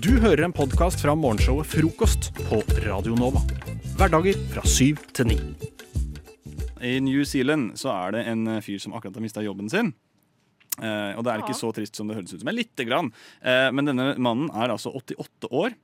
Du hører en podkast fra morgenshowet Frokost på Radio Nova. Hverdager fra syv til ni. I New Zealand så er det en fyr som akkurat har mista jobben sin. Eh, og det er ikke så trist som det høres ut som. Men lite grann. Eh, men denne mannen er altså 88 år.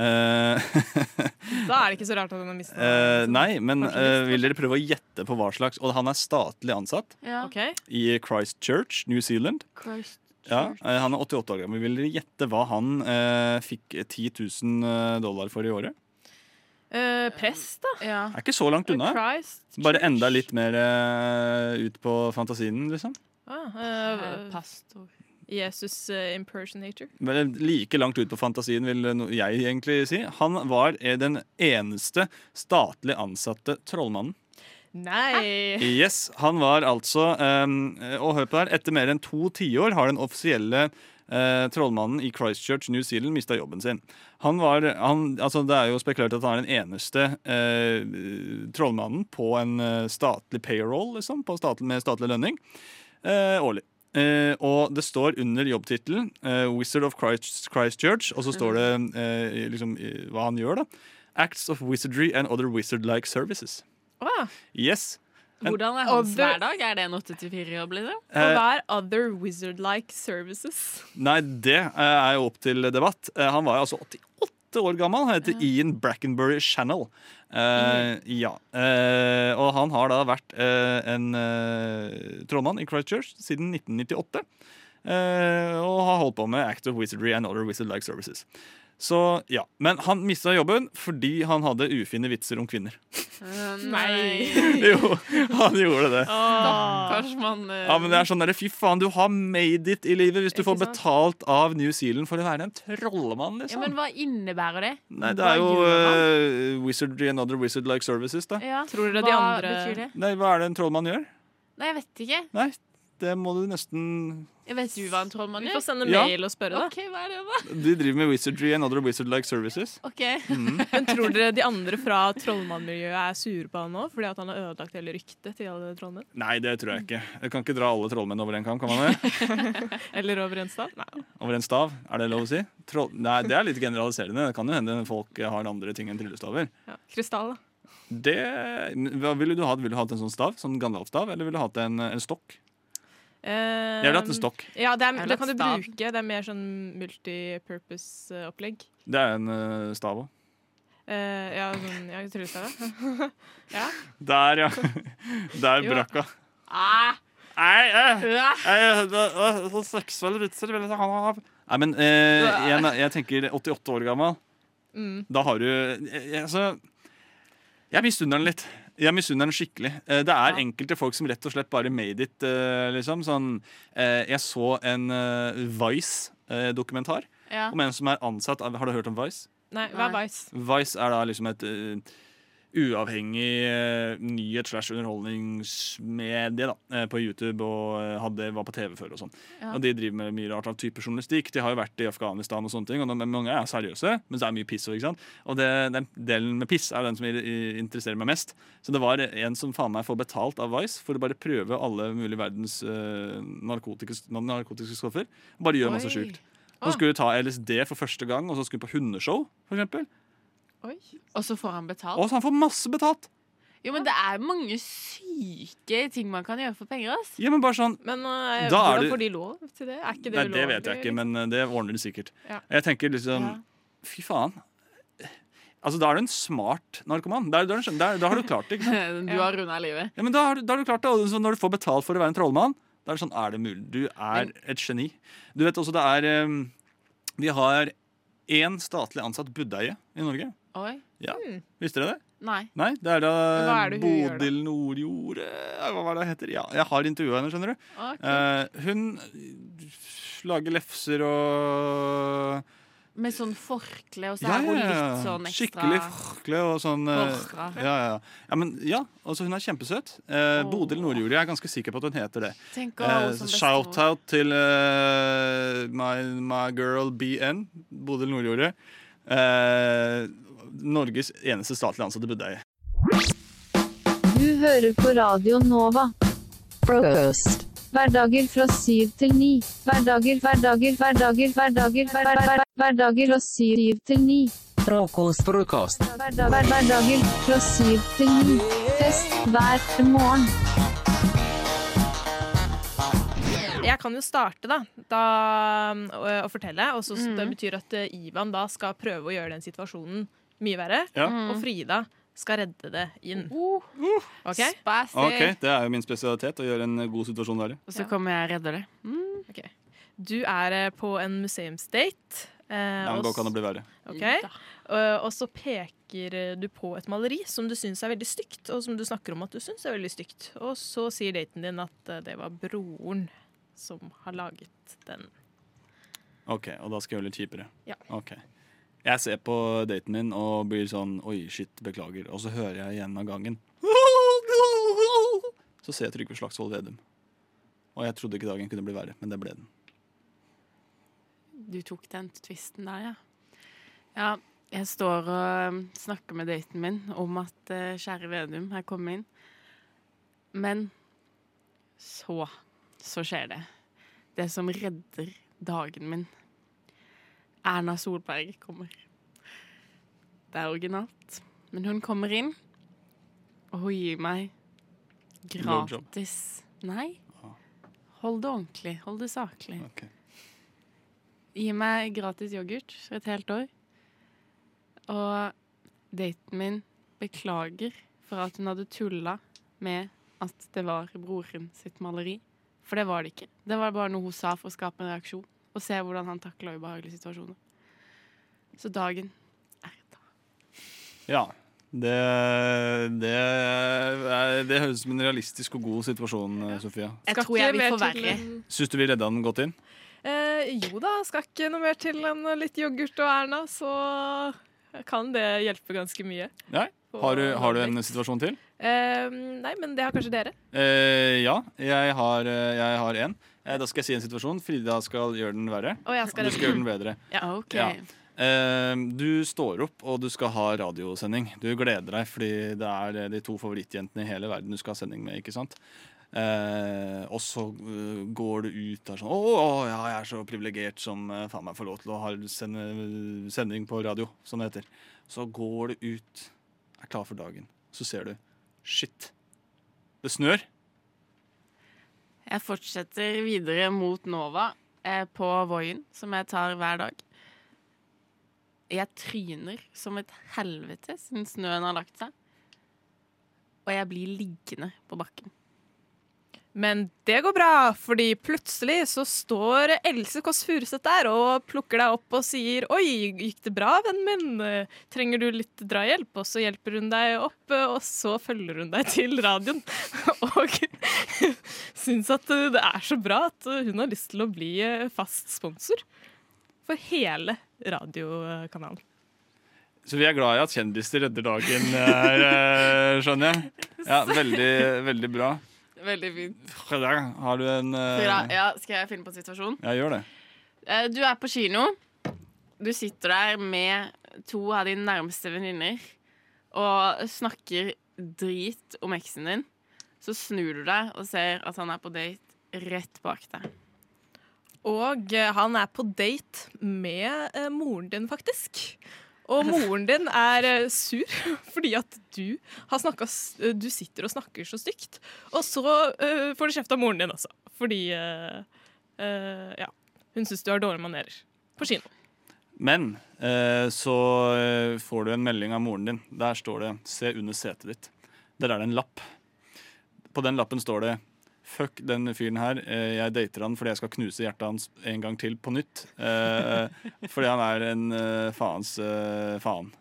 Eh, Da er det ikke så rart at han har mista uh, nei, men eh, vil dere prøve å gjette på hva slags Og han er statlig ansatt Ja. okay. i Christchurch, New Zealand. Christ. Ja, eh, Han er 88 år gammel. Vil dere gjette hva han eh, fikk 10 000 dollar for i året? Eh, prest, da. Ja. Er ikke så langt unna. Christ. Bare enda litt mer eh, ut på fantasien, liksom. Ah, Eh, eh, Pastor. Jesus eh, impersonator. Vel, like langt ut på fantasien, vil jeg egentlig si. Han var eh, den eneste statlig ansatte trollmannen. Nei! Yes, Han var altså um, Og hør på det her, etter mer enn to tiår har den offisielle uh, trollmannen i Christchurch, New Zealand, mista jobben sin. Han var, han, altså Det er jo spekulert at han er den eneste uh, trollmannen på en eh, statlig payroll, liksom, på statlig, med statlig lønning, uh, årlig. Uh, og det står under jobbtittelen uh, 'Wizard of Christ, Christchurch', og så står det uh, liksom, hva han gjør. da Acts of wizardry and other wizard-like services. Ah, Yes. Hvordan er hans other, hverdag? Er det en 8-4-jobb, liksom? og Eh, hva er other wizard-like services? Nei, det eh, er jo opp til debatt. Eh, Han var jo altså 88 år gammel. Han heter Ian Brackenbury Channel. Eh, ja. Eh, og han har da vært eh, en uh, trollmann i Christchurch siden 1998. eh, og har holdt på med Act of Wizardry and Other Wizard-like Services. Så ja, Men han mista jobben fordi han hadde ufine vitser om kvinner. Nei. jo, han gjorde det. Stakkars mann. eh, Ja, men det er sånn der, Fy faen, du har made it i livet hvis du får sant? betalt av New Zealand for å være en trollmann, ja, liksom. men hva innebærer det? Nei, det er jo uh, Wizardry and Other Wizard-like services, da. Ja. Tror dere de andre- betyr det? Nei, Hva er det en trollmann gjør? Nei, jeg vet ikke. Nei, det må du nesten Jeg vet du hva en trollmann Vi får sende Ja. mail og spørre, da. OK, hva er det, da? De driver med Wizardry and Other Wizard-like services. Ok Men tror dere de andre fra trollmannmiljøet er sure på han nå? Fordi at han har ødelagt hele ryktet til alle trollmenn? Nei, det tror jeg ikke. Jeg kan ikke dra alle trollmenn over en kam, kan man det? Eller over en stav? Nei. Over en stav, er det lov å si? Troll... Nei, det er litt generaliserende. Det kan jo hende folk har andre ting enn tryllestaver. Ja. Krystall, da. Det Hva ville du hatt? Ville du hatt en sånn stav? Sånn Gandalf-stav? Eller ville du hatt en, en stokk? Eh, Jeg ville hatt en stokk. Ja, det, er, det kan du bruke. Det er mer sånn multipurpose-opplegg. Det er en uh, stav òg. Uh, ja, sånn ja, tryllestav, ja. Der, ja. Der brakk hun. ah, Nei, eh, eh, det- eh, sånn seksuelle vitser vil jeg ha. Nei, men eh, jeg, jeg tenker 88 år gammel. Mm. Da har du jeg, jeg, altså, jeg misunner den litt. Jeg misunner den skikkelig. Eh, Det er Ja. enkelte folk som rett og slett bare made it. eh, liksom. sånn, eh, jeg så en Vice-dokumentar ja. om en som er ansatt av Har du hørt om Vice? Nei, hva er Vice? Vice er da liksom et uavhengig uh, nyhet slash underholdningsmedie da, eh, på YouTube og eh, hadde, var på TV før og sånn. Ja. Og de driver med mye rart av type journalistikk. De har jo vært i Afghanistan og sånne ting, og de, mange er seriøse, men det er mye piss òg, ikke sant. Og det, den delen med piss er den som interesserer meg mest. Så det var en som faen meg får betalt av Vice for å bare prøve alle mulige verdens uh, narkotiske, narkotiske stoffer. Bare gjør masse sjukt. Så skulle du ta LSD for første gang, og så skulle du på hundeshow, for eksempel. Oi. Og så får han betalt. Og så han får masse betalt. Jo, men det er mange syke ting man kan gjøre for penger. ass. Ja, men bare sånn Men uh, Da er hvordan får de lov til det? Er ikke det Nei, det vet jeg ikke, men eh, det ordner de sikkert. Ja. Jeg tenker liksom Ja. Fy faen. Altså, Da er du en smart narkoman. Da, er- da, er du- da, er- da har du klart det. ikke sant? Du har runda livet. Ja, men da, har du- da har du klart det. Og så når du får betalt for å være en trollmann, da er det sånn Er det mulig? Du er et geni. Du vet også det er eh, Vi har én statlig ansatt buddeie i Norge. Oi. Ja, Hmm. Visste dere det? Nei. Nei, det er da er det? Bodil Nordjord eh, Hva er det hun heter? Ja, jeg har intervjua henne, skjønner du. Okay. Eh, hun lager lefser og Med sånn forkle, og så Ja, er hun litt sånn ekstra Skikkelig forkle og sånn eh, ja, ja. ja, men ja, altså hun er kjempesøt. Eh, oh. Bodil Nordjord. Jeg er ganske sikker på at hun heter det. Eh. Shout-out til eh, my, my girl BN, Bodil Nordjordet. Eh, Norges eneste statlig ansatte buddeie. Du hører på Radio Nova. Frokost. Hverdager fra syv til ni. Hverdager, hverdager, hverdager, hverdager, hver, hver, hver, hverdager fra syv til ni. Frokost. Frokost. Hverdager fra syv til ni. Fest hver morgen. Jeg kan jo starte, da, da å, å fortelle. Og så Mm. Det betyr at Ivan da skal prøve å gjøre den situasjonen mye verre. Ja. Og Frida skal redde det inn. Uh, OK? Spicy. Ok, Det er jo min spesialitet, å gjøre en god situasjon verre. Og så kommer jeg og redder det. Mm. Du er eh, på en museumsdate. eh, Ja, men Da kan det bli verre. ok? Da. Og, så peker eh, du på et maleri som du syns er veldig stygt, og som du snakker om at du syns er veldig stygt. Og så sier daten din at eh, det var broren som har laget den. Ok, Og da skal jeg gjøre det litt kjipere. Ja. Ok. Jeg ser på daten min og blir sånn Oi, shit, beklager. Og så hører jeg igjen av gangen. Så ser jeg Trygve Slagsvold Vedum. Og jeg trodde ikke dagen kunne bli verre, men det ble den. Du tok den tvisten der, ja. Ja, jeg står og snakker med daten min om at uh, kjære Vedum er kommet inn. Men så så skjer det. Det som redder dagen min. Erna Solberg kommer. Det er originalt. Men hun kommer inn, og hun gir meg gratis Nei. Hold det ordentlig. Hold det saklig. Ok. Gi meg gratis yoghurt for et helt år. Og daten min beklager for at hun hadde tulla med at det var broren sitt maleri. For det var det ikke. Det var bare noe hun sa for å skape en reaksjon. Og se hvordan han takla ubehagelige situasjoner. Så dagen er da. Ja. Det, det, er, det høres ut som en realistisk og god situasjon, Sofia. Jeg tror jeg vil få verre. Syns du vi redda den godt inn? Eh, jo da, skal ikke noe mer til enn litt yoghurt og Erna, så kan det hjelpe ganske mye. Nei? Har du, har du en situasjon til? Eh, nei, men det har kanskje dere. Eh, ja, jeg har, eh, jeg har en. Eh, da skal jeg si en situasjon. Frida skal gjøre den verre. Og jeg skal Du skal gjøre den bedre. OK. Ja. Eh, du står opp, og du skal ha radiosending. Du gleder deg, fordi det er eh, de to favorittjentene i hele verden du skal ha sending med. ikke sant? Eh, og så går du ut der sånn Å, å, ja, jeg er så privilegert som faen meg får lov til å ha sende, sending på radio, som det heter. Så går du ut, er klar for dagen. Så ser du Shit. Det snør. Jeg fortsetter videre mot Nova eh, på Voien, som jeg tar hver dag. Jeg tryner som et helvete siden snøen har lagt seg. Og jeg blir liggende på bakken. Men det går bra, fordi plutselig så står Else Kåss Furuseth der og plukker deg opp og sier 'Oi, gikk det bra, vennen min? Trenger du litt drahjelp?' Og så hjelper hun deg opp, og så følger hun deg til radioen. Og syns at det er så bra at hun har lyst til å bli eh, fast sponsor for hele radiokanalen. Så vi er glad i at kjendiser redder dagen, eh, skjønner jeg. Ja, Veldig, veldig bra. Veldig fint. Har du en uh... Ja, skal jeg finne på en situasjon? Ja, gjør det. Eh, Du er på kino. Du sitter der med to av dine nærmeste venninner og snakker drit om eksen din. Så snur du deg og ser at han er på date rett bak deg. Og eh, han er på date med moren din, faktisk. Og moren din er eh, sur fordi at du, snakket, eh, du sitter og snakker så stygt. Og så uh, får du kjeft av moren din også, fordi uh, uh, ja, hun syns du har dårlige manerer på kino. Men så får du en melding av moren din. Der står det 'Se under setet ditt'. Der er det en lapp. På den lappen står det 'Fuck den fyren her. Eh, jeg dater han fordi jeg skal knuse hjertet hans en gang til på nytt'. Eh, fordi han er en eh, faens faen.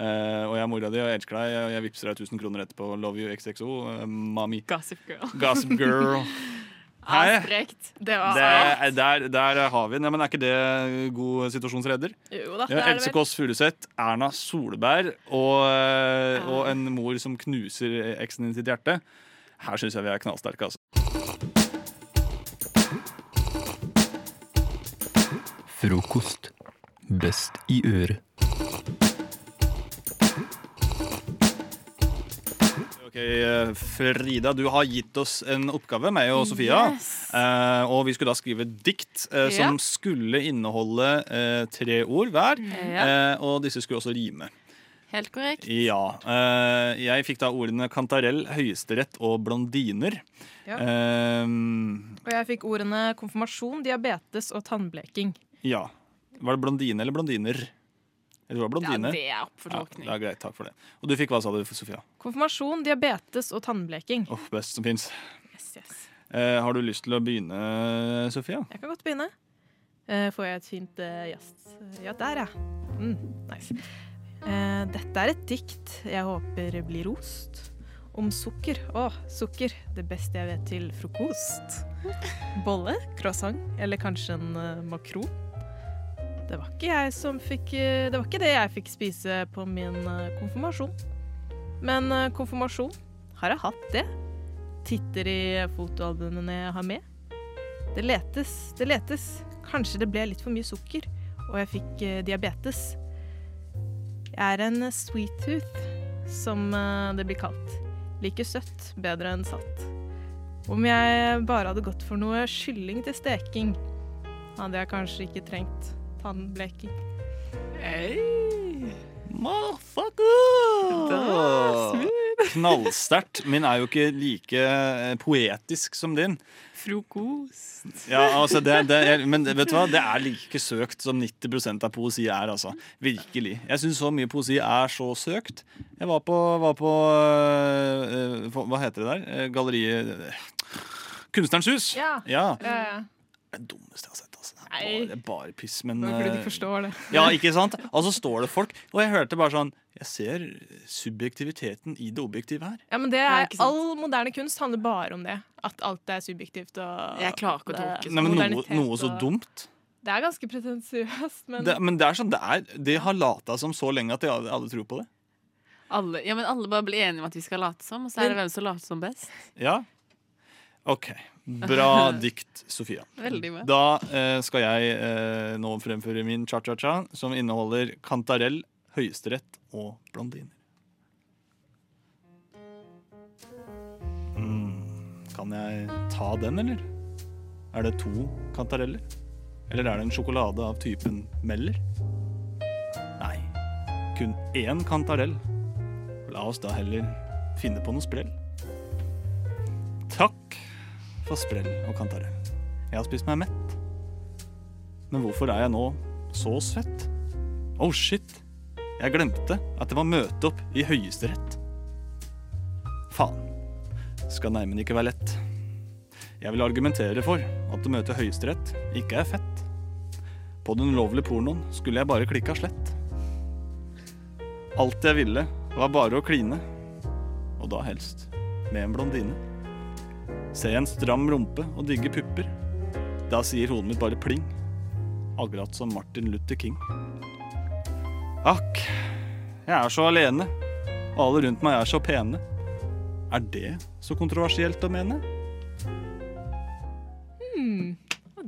Og jeg er mora di og jeg elsker deg, og jeg vippser deg 1000 kroner etterpå. Love you XXO, eh, mami. Gossip girl. Gossip girl. Hei. Det var Det, er- der, der har vi den. Ja, men er ikke det god situasjonsredder? Jo da, Ja, Else. Kåss Furuseth, Erna Solberg og, og en mor som knuser eksen din sitt hjerte. Her syns jeg vi er knallsterke, Frokost. Best i øret. Ok, Frida, du har gitt oss en oppgave, meg og Sofia. Yes. Eh, og vi skulle da skrive et dikt eh, Ja. som skulle inneholde eh, tre ord hver. Ja, Eh, og disse skulle også rime. helt korrekt. Ja. eh, jeg fikk da ordene kantarell, høyesterett og blondiner. Ja. Eh, Og jeg fikk ordene konfirmasjon, diabetes og tannbleking. Ja. Var det blondine eller blondiner? Eller var det Ja, det er opp for Ja, det er greit, takk for det. Og du fikk hva sa du, Sofia? Konfirmasjon, diabetes og tannbleking. Oh, best som fins. Yes, yes. Eh, har du lyst til å begynne, Sofia? Jeg kan godt begynne. Eh, får jeg et fint uh, jazz... Ja, der, ja. Mm, nice. Eh, dette er et dikt jeg håper blir rost. Om sukker. Å, sukker. Det beste jeg vet til frokost. Bolle, croissant eller kanskje en uh, makron. Det var ikke jeg som fikk Det var ikke det jeg fikk spise på min eh, konfirmasjon. Men eh, konfirmasjon, har jeg hatt det? Titter i fotoalbumene jeg har med. Det letes, det letes. Kanskje det ble litt for mye sukker, og jeg fikk eh, diabetes. Jeg er en sweet tooth, som det blir kalt. Liker søtt bedre enn salt. Om jeg bare hadde gått for noe kylling til steking, hadde jeg kanskje ikke trengt tannbleking. Motherfucker! Knallsterkt. Min er jo ikke like eh, poetisk som din. Frokost. Ja, altså det, det men vet du hva? Det er like søkt som 90% av poesi er. altså. Virkelig. Jeg syns så mye poesi er så søkt. Jeg var på, var på øh, øh, Hva heter det der? Eh, Galleriet Kunstnerens hus. Ja. ja. Det er det dummeste jeg har sett. altså. Det er bare, bare piss. Men Det er fordi de forstår det. Ja, ikke sant? Og så står det folk, og jeg hørte bare sånn Jeg ser subjektiviteten i det objektive her. Ja, men det er, det er All moderne kunst handler bare om det. At alt er subjektivt. Og Jeg klarer ikke å det- tolke Nei, men noe, noe så dumt. Det er ganske pretensiøst, men Det, men det er sånn det er. De har lata som så lenge at de alle, alle tror på det. Alle, ja, men alle bare blir enige om at vi skal late som, og så er det hvem som later som best. Ja. OK. Bra dikt, Sofia. Veldig bra. Da eh, skal jeg eh, nå fremføre min cha-cha-cha, som inneholder kantarell, høyesterett og blondiner. Mm, kan jeg ta den, eller? Er det to kantareller? Eller er det en sjokolade av typen Meller? Nei, kun én kantarell. La oss da heller finne på noe sprell. Takk for sprell og kantarell. Jeg har spist meg mett. Men hvorfor er jeg nå så svett? Oh shit, jeg glemte at det var møte opp i Høyesterett. Faen. Skal neimen ikke være lett. Jeg vil argumentere for at å møte Høyesterett ikke er fett. På den ulovlige pornoen skulle jeg bare klikka slett. Alt jeg ville, var bare å kline. Og da helst med en blondine. Se en stram rumpe og digge pupper. Da sier hodet mitt bare pling. Akkurat som Martin Luther King. Akk, jeg er så alene, og alle rundt meg er så pene. Er det så kontroversielt å mene?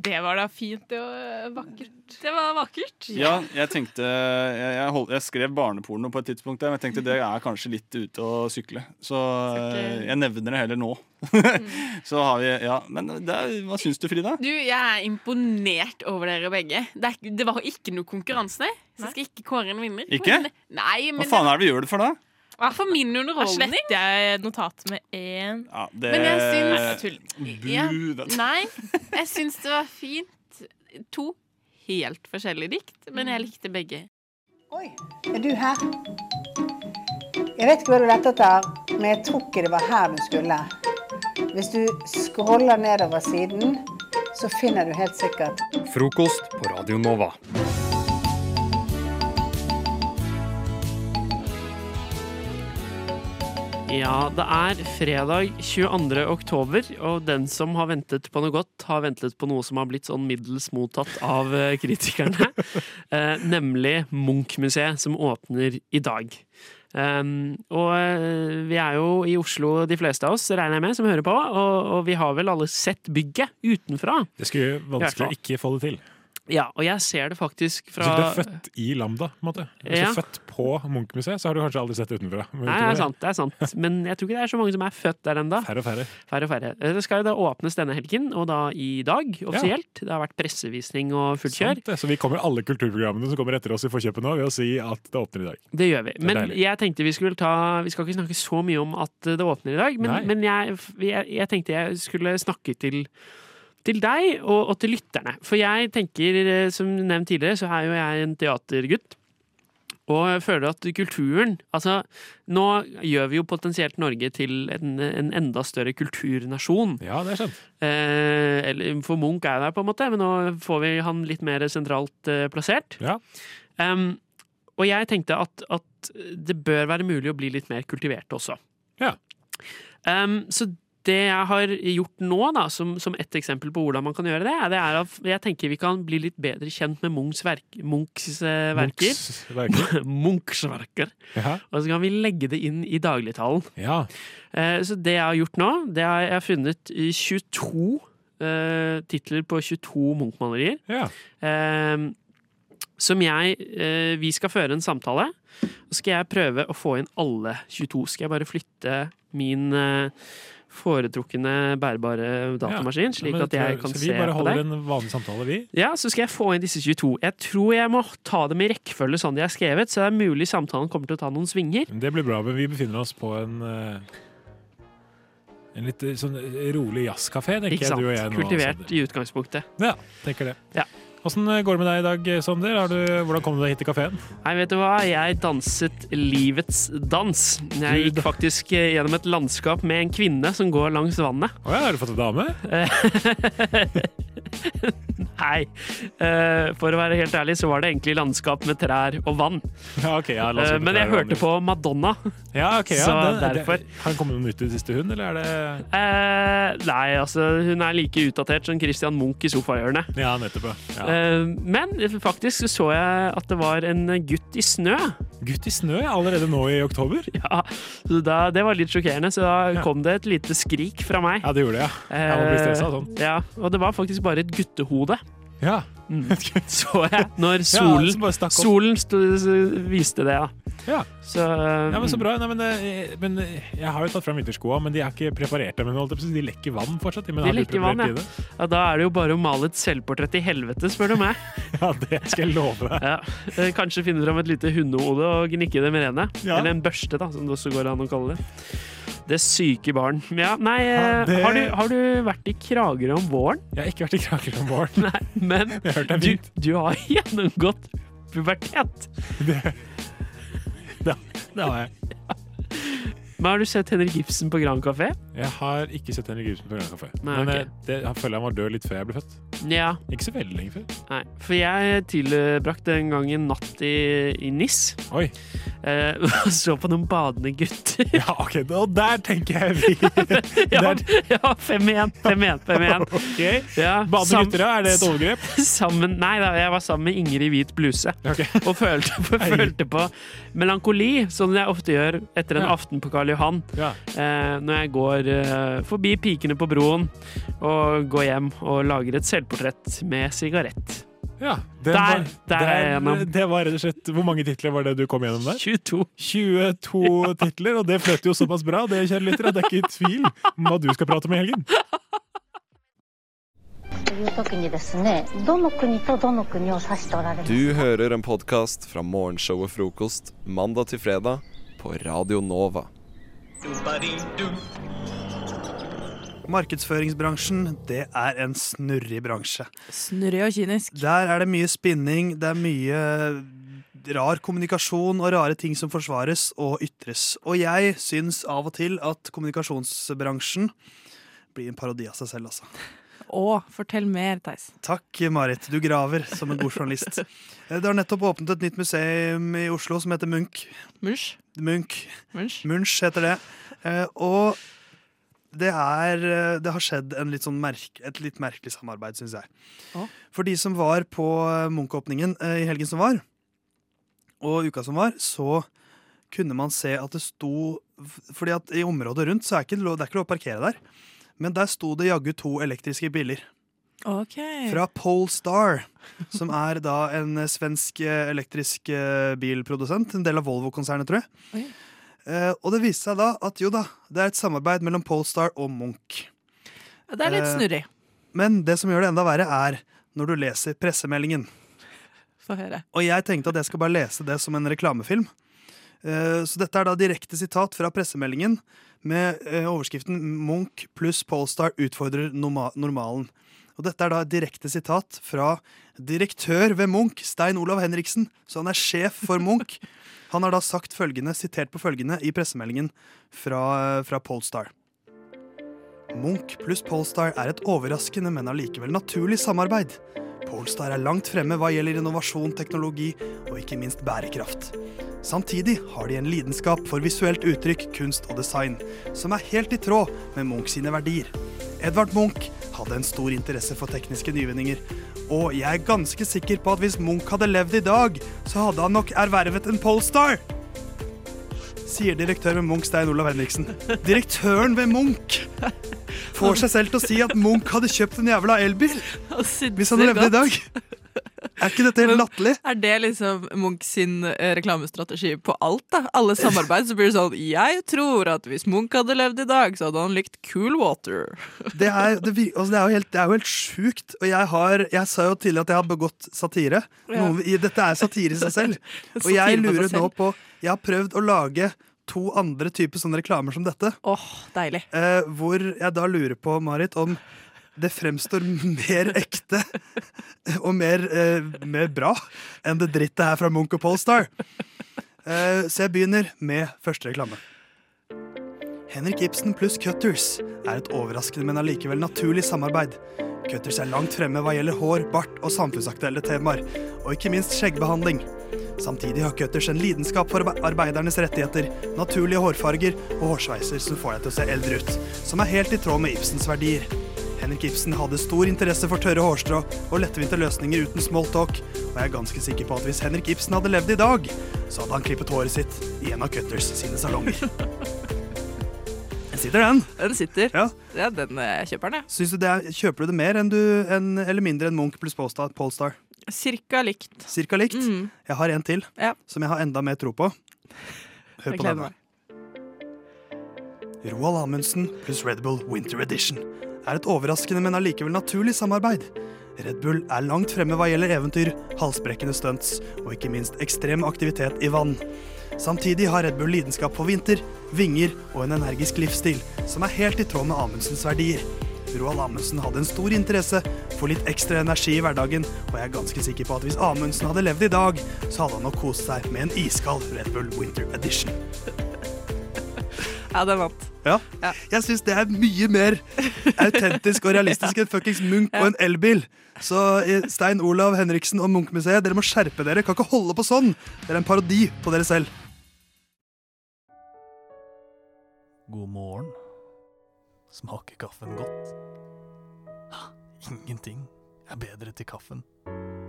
Det var da fint og vakkert. Det var vakkert. Ja, jeg tenkte Jeg, jeg, hold, jeg skrev barneporno på et tidspunkt, der, men jeg tenkte det er kanskje litt ute å sykle. Så eh, jeg nevner det heller nå. så har vi Ja, men det er, hva syns du, Frida? Du, Jeg er imponert over dere begge. Det, er, det var ikke noe konkurranse. Så jeg skal ikke kåre en vinner. Ikke? Men, nei, Hva faen er det vi gjør det for, da? For min Da underholdning. sletter jeg notatet med én. Ja, det Men jeg syns- Ja. Nei, jeg syns det var fint. To helt forskjellige dikt, men jeg likte begge. Oi, er du her? Jeg vet ikke hva du lette etter, men jeg tror ikke det var her du skulle. Hvis du scroller nedover siden, så finner du helt sikkert Frokost på Radio Nova. Ja, det er fredag 22. oktober, og den som har ventet på noe godt, har ventet på noe som har blitt sånn middels mottatt av eh, kritikerne. eh, nemlig Munch-museet, som åpner i dag. Um, og eh, vi er jo i Oslo, de fleste av oss, regner jeg med, som hører på, og, og vi har vel alle sett bygget utenfra. Det skulle vanskelig å ikke få det til. Ja, og jeg ser det faktisk Så fra du er født i Lambda, på en måte? Hvis Ja. du er født på Munch-museet, så har du kanskje aldri sett det utenfra. Nei, det er sant, det er sant. Men jeg tror ikke det er så mange som er født der ennå. Færre og færre. Færre og færre. Eh, Det skal jo da åpnes denne helgen, og da i dag, offisielt. Det har vært pressevisning og fullt kjør. Så vi kommer alle kulturprogrammene som kommer etter oss i forkjøpet nå, ved å si at det åpner i dag. Det gjør vi. Det Men deilig. jeg tenkte vi skulle ta Vi skal ikke snakke så mye om at det åpner i dag, men, men jeg, jeg, jeg tenkte jeg skulle snakke til til deg og, og til lytterne. For jeg tenker, eh, som nevnt tidligere, så er jo jeg en teatergutt. Og jeg føler at kulturen Altså, nå gjør vi jo potensielt Norge til en, en enda større kulturnasjon. Ja, det er sant. Eh, eller, for Munch er der, på en måte, men nå får vi han litt mer sentralt eh, plassert. Ja. Um, og jeg tenkte at, at det bør være mulig å bli litt mer kultivert også. Ja. Um, så det jeg har gjort nå, da, som, som et eksempel på hvordan man kan gjøre det, det er at jeg tenker vi kan bli litt bedre kjent med Munchs, verk, Munchs eh, verker. Munchs verker. Munchs verker. Ja. Og så kan vi legge det inn i dagligtalen. ja. Eh, Så det jeg har gjort nå, det har jeg funnet 22 uh, titler på 22 Munch-malerier. ja. Eh, som jeg uh, Vi skal føre en samtale. Så skal jeg prøve å få inn alle 22. Skal jeg bare flytte min eh, foretrukne bærbare datamaskin, slik at jeg kan se på deg. så vi bare holder en vanlig samtale, vi. Ja, så skal jeg få inn disse 22. Jeg tror jeg må ta dem i rekkefølge sånn de er skrevet, så det er mulig samtalen kommer til å ta noen svinger. Det blir bra, men vi befinner oss på en eh, en litt eh, sånn rolig jazzkafé, tenker jeg du og jeg nå. Kultivert Sander. i utgangspunktet. Ja, tenker det. Ja. Åssen går det med deg i dag, Sander? Har du, hvordan kom du deg hit til kafeen? Nei, vet du hva? Jeg danset livets dans. Jeg gikk faktisk eh, gjennom et landskap med en kvinne som går langs vannet. Å ja, har du fått en dame? Nei. Eh, for å være helt ærlig så var det egentlig landskap med trær og vann. Ja, ok. Ja, Eh, men jeg hørte på Madonna. Ja, ok. Ja, så det, derfor. Det, har hun kommet nytt i det siste, hun, eller er det Eh, nei, altså hun er like utdatert som Christian Munch i sofahjørnet. Ja, nettopp, men faktisk så jeg at det var en gutt i snø. Gutt i snø allerede nå i oktober? Ja, så da, Det var litt sjokkerende, så da kom det et lite skrik fra meg. Ja, det gjorde det, ja. Jeg blir stressa sånn. Ja, og det var faktisk bare et guttehode. Ja. Mm. Så jeg når Ja, solen, så bare solen stod, viste det, ja. Ja. Så, um, Ja, men Så bra. Nei, men, eh, men eh, jeg har jo tatt fram vinterskoa, men de er ikke preparerte. Men de lekker vann fortsatt. Men De lekker vann, ja. ja. Da er det jo bare å male et selvportrett i helvete, spør du meg. Ja, det skal jeg love deg. Ja. Eh, Kanskje finne fram et lite hundehode og gnikke det med rene. Ja. Eller en børste, da, som det også går an å kalle det. Det syke barn. Ja, nei, eh, Ja, det- har, du, har du vært i Kragerø om våren? Jeg har ikke vært i Kragerø om våren. Nei, men du, du har gjennomgått pubertet. Det, det, det har jeg. Men har du sett Henrik Ibsen på Grand Café? Jeg har ikke sett Henrik Ibsen på Grand Café. Nei, Men ok. eh, det, jeg føler han var død litt før jeg ble født. Ja. Ikke så veldig lenge før. Nei, for jeg tilbrakte en gang en natt i, i NIS. Oi. Eh, og så på noen badende gutter. Ja, ok, Og der tenker jeg vi ja, ja, fem igjen, fem igjen, fem igjen. okay. Ja, Badende gutter, ja. Er det et overgrep? Sammen, nei da, jeg var sammen med Ingrid i hvit bluse. Okay. Og følte, følte på melankoli, som jeg ofte gjør etter en Ja. aften på Karl Johan. Ja. Eh, når jeg går eh, forbi pikene på broen og går hjem og lager et selvportrett med sigarett. ja den Der- var, der er jeg gjennom. det var rett og slett Hvor mange titler var det du kom gjennom der? 22. 22 titler, og det fløt jo såpass bra, det kjære lytter, at det er ikke i tvil om hva du skal prate om i helgen. という時にですねどの国とどの国を指しておられます Du hører en podkast fra morgenshowet Frokost mandag til fredag på Radio Nova. Markedsføringsbransjen, det er en snurrig bransje. Snurrig og kynisk. Der er det mye spinning, det er mye rar kommunikasjon og rare ting som forsvares og ytres. Og jeg syns av og til at kommunikasjonsbransjen blir en parodi av seg selv, altså. Å, fortell mer, Theis. Takk, Marit. Du graver som en god journalist. Eh, Det har nettopp åpnet et nytt museum i Oslo som heter Munch. Munch. Munch. Munch. Munch heter det. Eh, Og det, er, eh, det har skjedd en litt sånn merke, et litt merkelig samarbeid, syns jeg. Oh. For de som var på Munch-åpningen i helgen som var, og uka som var, så kunne man se at det sto Fordi at i området rundt så er ikke det er ikke lov å parkere der. Men der sto det jaggu to elektriske biler. Fra Polestar, som er da en svensk eh, elektrisk eh, bilprodusent. En del av Volvo-konsernet, tror jeg. Okay. Eh, og det viste seg da at jo da, det er et samarbeid mellom Polestar og Munch. Det er litt Eh, snurrig. Men det som gjør det enda verre, er når du leser pressemeldingen. Og jeg tenkte at jeg skal bare lese det som en reklamefilm. Eh, Så dette er da direkte sitat fra pressemeldingen med eh, overskriften 'Munch pluss Polestar utfordrer normalen'. Og dette er da et direkte sitat fra direktør ved Munch, Stein Olav Henriksen. Så han er sjef for Munch. Han har da sagt følgende, sitert på følgende i pressemeldingen fra, fra Polestar. Munch pluss Polestar er et overraskende, men allikevel naturlig samarbeid. Polestar er langt fremme hva gjelder innovasjon, teknologi og ikke minst bærekraft. Samtidig har de en lidenskap for visuelt uttrykk, kunst og design, som er helt i tråd med Munch sine verdier. Edvard Munch hadde en stor interesse for tekniske nyvinninger, og jeg er ganske sikker på at hvis Munch hadde levd i dag, så hadde han nok ervervet en Polestar. Sier direktør ved Munch, Stein Olav Henriksen. Direktøren ved Munch får seg selv til å si at Munch hadde kjøpt en jævla elbil. Hvis han hadde levd i dag. Er ikke dette helt latterlig? Er det liksom Munch sin eh, reklamestrategi på alt? da? Alle samarbeid, så blir det sånn Jeg tror at hvis Munch hadde levd i dag, så hadde han likt Cool Water. Det er, det, altså det er jo helt, det er jo helt sjukt. Og jeg, har, jeg sa jo tidligere at jeg har begått satire. Noe, dette er satire i seg selv. Og jeg lurer nå på Jeg har prøvd å lage to andre typer sånne reklamer som dette. Åh, deilig. Eh, hvor jeg da lurer på, Marit, om det fremstår mer ekte og mer, eh, mer bra enn det drittet her fra Munch og Polestar. Eh, så jeg begynner med første reklame. Henrik Ibsen pluss Cutters er et overraskende, men allikevel naturlig samarbeid. Cutters er langt fremme hva gjelder hår, bart og samfunnsaktuelle temaer, og ikke minst skjeggbehandling. Samtidig har Cutters en lidenskap for arbeidernes rettigheter, naturlige hårfarger og hårsveiser som får deg til å se eldre ut, som er helt i tråd med Ibsens verdier. Henrik Ibsen hadde stor interesse for tørre hårstrå og lettvinte løsninger uten smalltalk, og jeg er ganske sikker på at hvis Henrik Ibsen hadde levd i dag, så hadde han klippet håret sitt i en av Cutters sine salonger. Den sitter, den. Den sitter. Ja. Ja, den eh, kjøper den, jeg. Syns du det er, kjøper du det mer enn du, en, eller mindre enn Munch pluss Polestar? Cirka likt. Cirka likt? Jeg har en til Ja. som jeg har enda mer tro på. Hør på denne. Roald Amundsen pluss Red Bull Winter Edition er et overraskende, men allikevel naturlig samarbeid. Red Bull er langt fremme hva gjelder eventyr, halsbrekkende stunts og ikke minst ekstrem aktivitet i vann. Samtidig har Red Bull lidenskap for vinter, vinger og en energisk livsstil, som er helt i tråd med Amundsens verdier. Roald Amundsen hadde en stor interesse for litt ekstra energi i hverdagen, og jeg er ganske sikker på at hvis Amundsen hadde levd i dag, så hadde han nok kost seg med en iskald Red Bull Winter Edition. Ja, den vant. Ja. Jeg syns det er mye mer autentisk og realistisk enn fuckings Munch og en elbil. Så eh, Stein Olav Henriksen og Munch-museet, dere må skjerpe dere. Kan ikke holde på sånn. Dere er en parodi på dere selv. God morgen. Smaker kaffen godt? Ingenting er bedre til kaffen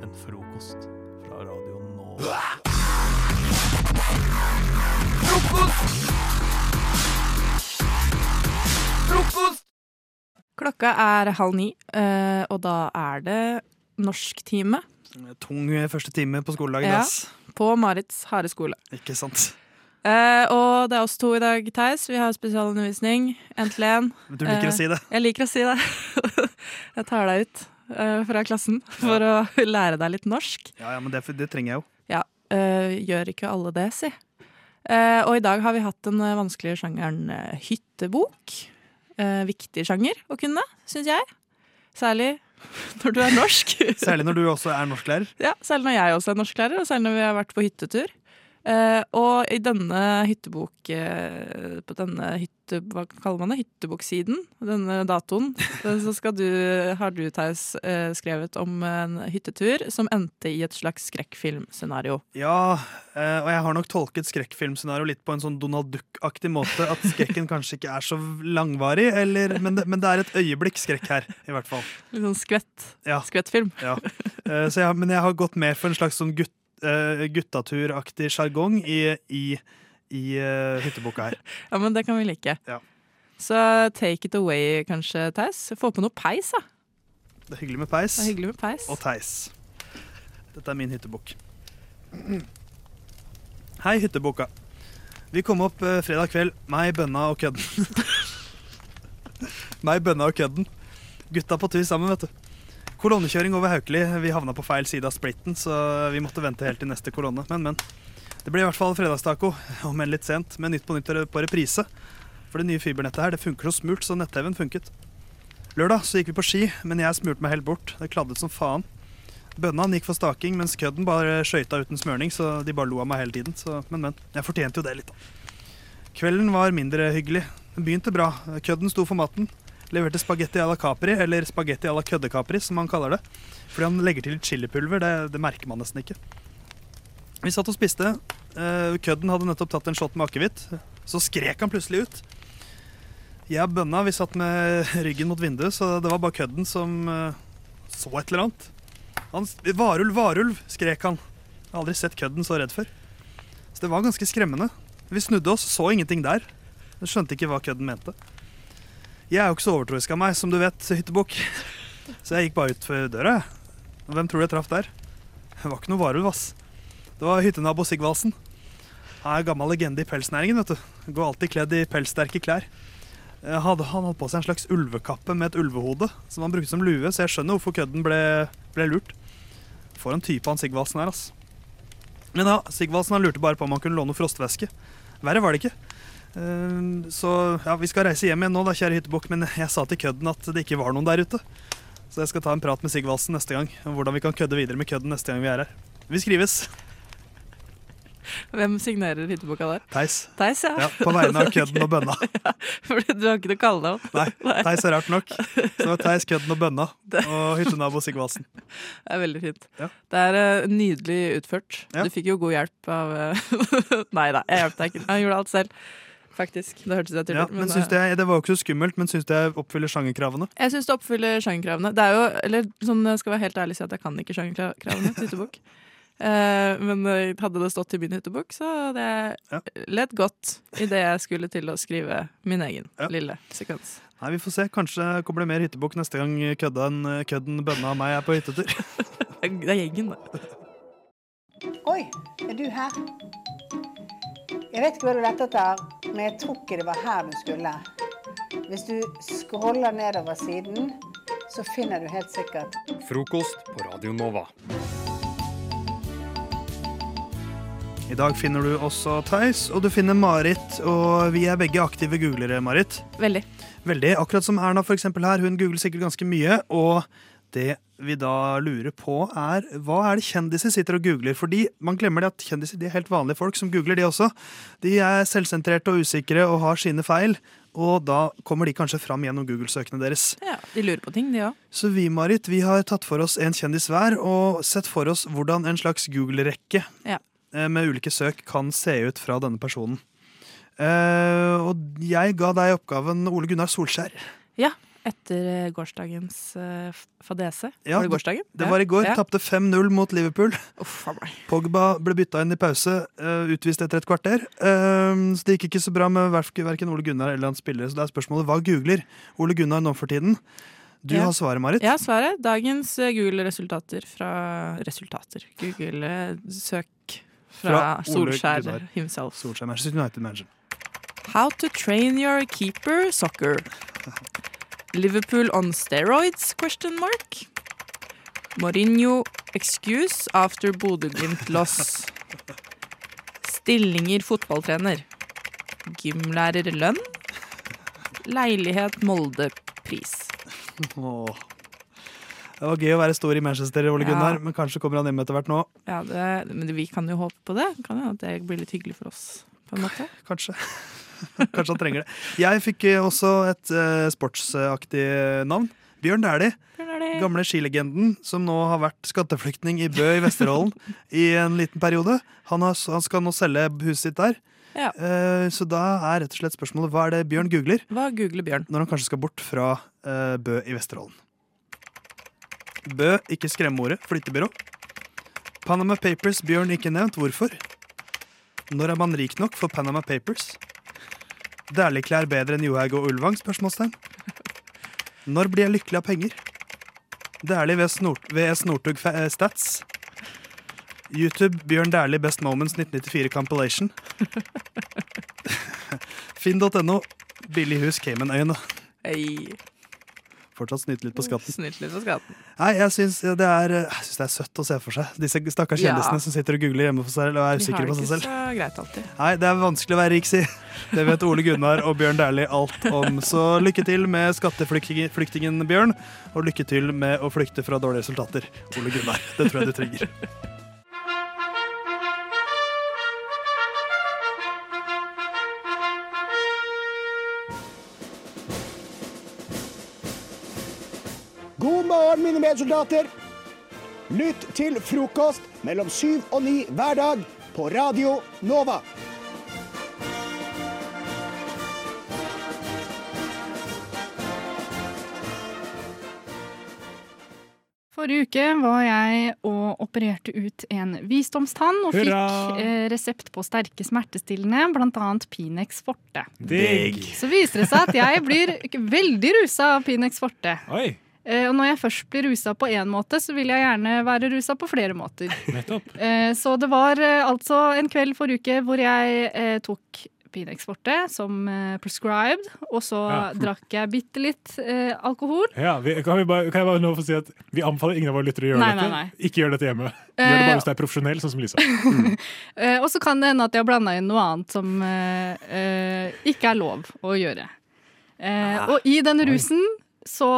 enn frokost fra Radio Nova. Klokka er halv ni, eh, og da er det norsktime Tung første time på skoledagen. ja, ass. på Marits harde skole. Ikke sant? Eh, og det er oss to i dag, Theis. Vi har spesialundervisning. En til en. Du liker å si det. Jeg liker å si det. jeg tar deg ut uh, fra klassen for å lære deg litt norsk. Ja, ja, men det, det trenger jeg jo. Ja, gjør ikke alle det, si. Eh, og i dag har vi hatt den vanskelige sjangeren hyttebok. Eh, viktig sjanger å kunne, syns jeg. Særlig når du er norsk. Særlig når du også er norsklærer. ja, særlig når jeg også er norsklærer, og særlig når vi har vært på hyttetur. Eh, og i denne hyttebok uh, På denne hytte... Hva kaller man det? Hytteboksiden. Denne datoen. så skal du, har du, Theis, uh, skrevet om en hyttetur som endte i et slags skrekkfilmscenario. Ja, og jeg har nok tolket skrekkfilmscenario litt på en sånn Donald Duck-aktig måte. At skrekken kanskje ikke er så langvarig, eller, men, det, men det er et øyeblikk skrekk her, i hvert fall. Litt sånn skvett. Ja. Skvettfilm. Ja. Så jeg, men jeg har gått mer for en slags sånn gutt, eh, guttaturaktig sjargong i, i, i uh, hytteboka her. Ja, men det kan vi like. Ja. Så take it away, kanskje, Theis. Få på noe peis, da. Det er hyggelig med peis. Det er hyggelig med peis. Og Theis. Dette er min hyttebukk. Hei, hytteboka. Vi kom opp eh, fredag kveld. Meg, bønna og kødden. Meg, bønna og kødden. Gutta på tur sammen, vet du. Kolonnekjøring over Haukeli. Vi havna på feil side av splitten, så vi måtte vente helt til neste kolonne. Men, men. Det ble i hvert fall fredagstaco, om enn litt sent, med Nytt på Nytt på reprise. For det nye fibernettet her, det funker så smurt, så nett-TV-en funket. Lørdag så gikk vi på ski, men jeg smurte meg helt bort. Det kladdet som faen. Bønna gikk for staking, mens kødden bare skøyta uten smørning, så de bare lo av meg hele tiden. Så, men, men. Jeg fortjente jo det litt, da. Kvelden var mindre hyggelig. Den begynte bra. Kødden sto for maten. Leverte spagetti à la Capri, eller spagetti à la kødde-Capri, som han kaller det. Fordi han legger til litt chilipulver. Det, det merker man nesten ikke. Vi satt og spiste. Eh, kødden hadde nettopp tatt en shot med akevitt. Så skrek han plutselig ut. Jeg og bønna vi satt med ryggen mot vinduet, så det var bare kødden som eh, så et eller annet. Han, varulv, varulv, skrek han. Jeg har aldri sett kødden så redd før. Så det var ganske skremmende. Vi snudde oss, så ingenting der. Jeg skjønte ikke hva kødden mente. Jeg er jo ikke så overtroisk av meg, som du vet, hyttebukk. Så jeg gikk bare ut for døra. Hvem tror du jeg traff der? Det var ikke noe varulv, ass. Det var hyttenabo Sigvaldsen. Han er gammel legende i pelsnæringen. vet du. Går alltid kledd i pelssterke klær. Eh, Hadde, han hadde på seg en slags ulvekappe med et ulvehode som han brukte som lue, så jeg skjønner hvorfor kødden ble, ble lurt. For en type han Sigvaldsen er, ass. Men ja, Sigvaldsen lurte bare på om han kunne låne frostvæske. Verre var det ikke. Eh, Så ja, vi skal reise hjem igjen nå, da, kjære hyttebukk, men jeg sa til kødden at det ikke var noen der ute. Så jeg skal ta en prat med Sigvaldsen neste gang om hvordan vi kan kødde videre med kødden neste gang vi er her. Vi skrives. Hvem signerer hytteboka der? Theis. Theis, ja. Ja, på vegne av kødden og bønna. ja, fordi du har ikke noe kallenavn. Nei, Theis er rart nok. Så det Theis, kødden og bønna. Og hyttenabo Sigvaldsen. Det er veldig fint. Ja. Det er eh, nydelig utført. Du fikk jo god hjelp av eh, Nei da, jeg hjalp deg ikke. Han gjorde alt selv. Faktisk. Det hørtes jeg Ja, men, men det, det, det var jo ikke så skummelt, men syns jeg oppfyller sjangerkravene? Jeg syns det oppfyller sjangerkravene. Det er jo, eller sånn, jeg skal være helt ærlig si at jeg kan ikke sjangerkravene til hyttebukk. Eh, men eh, hadde det stått i min hyttebukk, så hadde jeg ledd godt idet jeg skulle til å skrive min egen lille sekvens. Nei, Vi får se. Kanskje kommer det mer hyttebukk neste gang kødden, kødden bønna og meg er på hyttetur. Det er gjengen, det. Oi, er du her? Jeg vet ikke hva du lette etter, men jeg tror ikke det var her du skulle. Hvis du scroller nedover siden, så finner du helt sikkert Frokost på Radio Nova. I dag finner du også Theis, og du finner Marit. Og vi er begge aktive googlere, Marit. Veldig. Veldig. Akkurat som Erna for eksempel her. Hun googler sikkert ganske mye. Og det vi da lurer på, er hva er det kjendiser sitter og googler? Fordi man glemmer det at kjendiser de er helt vanlige folk som googler, de også. De er selvsentrerte og usikre og har sine feil. Og da kommer de kanskje fram gjennom Google-søkene deres. Ja, De lurer på ting, de òg. Så vi, Marit, vi har tatt for oss en kjendis hver og sett for oss hvordan en slags Google-rekke Ja. eh, med ulike søk kan se ut fra denne personen. Eh, og jeg ga deg oppgaven Ole Gunnar Solskjær. Ja. Etter eh, gårsdagens uh, fadese. Ja, var det gårsdagen? Det var i går. Ja. Tapte 5-0 mot Liverpool. Uff. Pogba ble bytta inn i pause, uh, utvist etter et kvarter. Uh, så det gikk ikke så bra med verken Ole Gunnar eller hans spillere. Så det er spørsmålet hva googler Ole Gunnar nå for tiden? Du Ja. har svaret, Marit. Ja, svaret. Dagens Google-resultater fra Resultater. Google-søk fra, Fra Solskjær Gunnar. himself. Solskjær Manchester United-manager. How to train your keeper soccer. Liverpool on steroids? Question mark. Mourinho excuse after Bodø-Glimt loss. Stillinger fotballtrener. Gymlærer lønn. Leilighet Molde pris. Åh. Det var gøy å være stor i Manchester, Ole Ja. Gunnar, men kanskje kommer han hjem etter hvert nå. Ja, det, men vi kan jo håpe på det. Kan jo at det blir litt hyggelig for oss. På en måte. Kanskje. Kanskje han trenger det. Jeg fikk eh, også et uh, sportsaktig navn. Bjørn Dæhlie. Gamle skilegenden som nå har vært skatteflyktning i Bø i Vesterålen i en liten periode. Han, har, han skal nå selge huset sitt der. Ja. Uh, så da er rett og slett spørsmålet hva er det Bjørn googler Hva googler Bjørn? når han kanskje skal bort fra uh, Bø i Vesterålen? Bø, ikke skremmeordet. Flyttebyrå. Panama Papers, Bjørn ikke nevnt. Hvorfor? Når er man rik nok for Panama Papers? Dæhlie-klær bedre enn Johaug og Ulvang? Spørsmålstegn. Når blir jeg lykkelig av penger? Dæhlie VS Northug Stats. YouTube Bjørn Dæhlie Best Moments 1994 Compilation. Finn.no Billig hus Caymanøyene. Hei. Fortsatt snyte litt på skatten. Snytt litt på skatten. Nei, jeg syns det, er, det er søtt å se for seg. Disse stakkars Ja. kjendisene som sitter og googler hjemme for seg selv og er usikre på seg selv. greit alltid. Nei, det er vanskelig å være rik, si. Det vet Ole Gunnar og Bjørn Dæhlie alt om. Så lykke til med skatteflyktingen Bjørn, og lykke til med å flykte fra dårlige resultater, Ole Gunnar. Det tror jeg du trenger. Mine medsoldater. Lytt til frokost mellom syv og ni hver dag på Radio Nova. Forrige uke var jeg og opererte ut en visdomstann og Hurra! fikk eh, resept på sterke smertestillende, bl.a. Pinex Forte. Digg. Så viser det seg at jeg blir veldig rusa av Pinex Forte. Oi, og når jeg først blir rusa på én måte, så vil jeg gjerne være rusa på flere måter. nettopp. Eh, så det var eh, altså en kveld forrige uke hvor jeg eh, tok Pinex som eh, prescribed, og så Ja. drakk jeg bitte litt eh, alkohol. Ja, vi, kan, vi bare, kan jeg bare nå få si at Vi anbefaler ingen av våre lyttere å gjøre Nei, dette. nei, nei. Ikke gjør dette hjemme. Gjør det Eh, bare hvis du er profesjonell, sånn som Lisa. Eh, og så kan det hende at jeg har blanda inn noe annet som eh, eh, ikke er lov å gjøre. Eh, og i den rusen så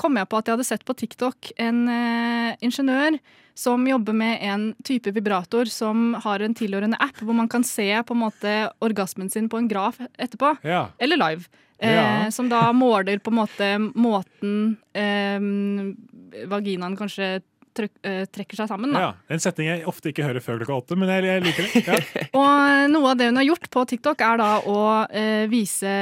kom jeg på at jeg hadde sett på TikTok en eh, ingeniør som jobber med en type vibrator som har en tilhørende app hvor man kan se på en måte orgasmen sin på en graf etterpå. Ja. Eller live. Eh, Ja. Som da måler på en måte måten eh, vaginaen kanskje eh, trekker seg sammen. Da. Ja, En setning jeg ofte ikke hører før klokka åtte, men jeg, jeg liker det. Ja. Og noe av det hun har gjort på TikTok, er da å eh, vise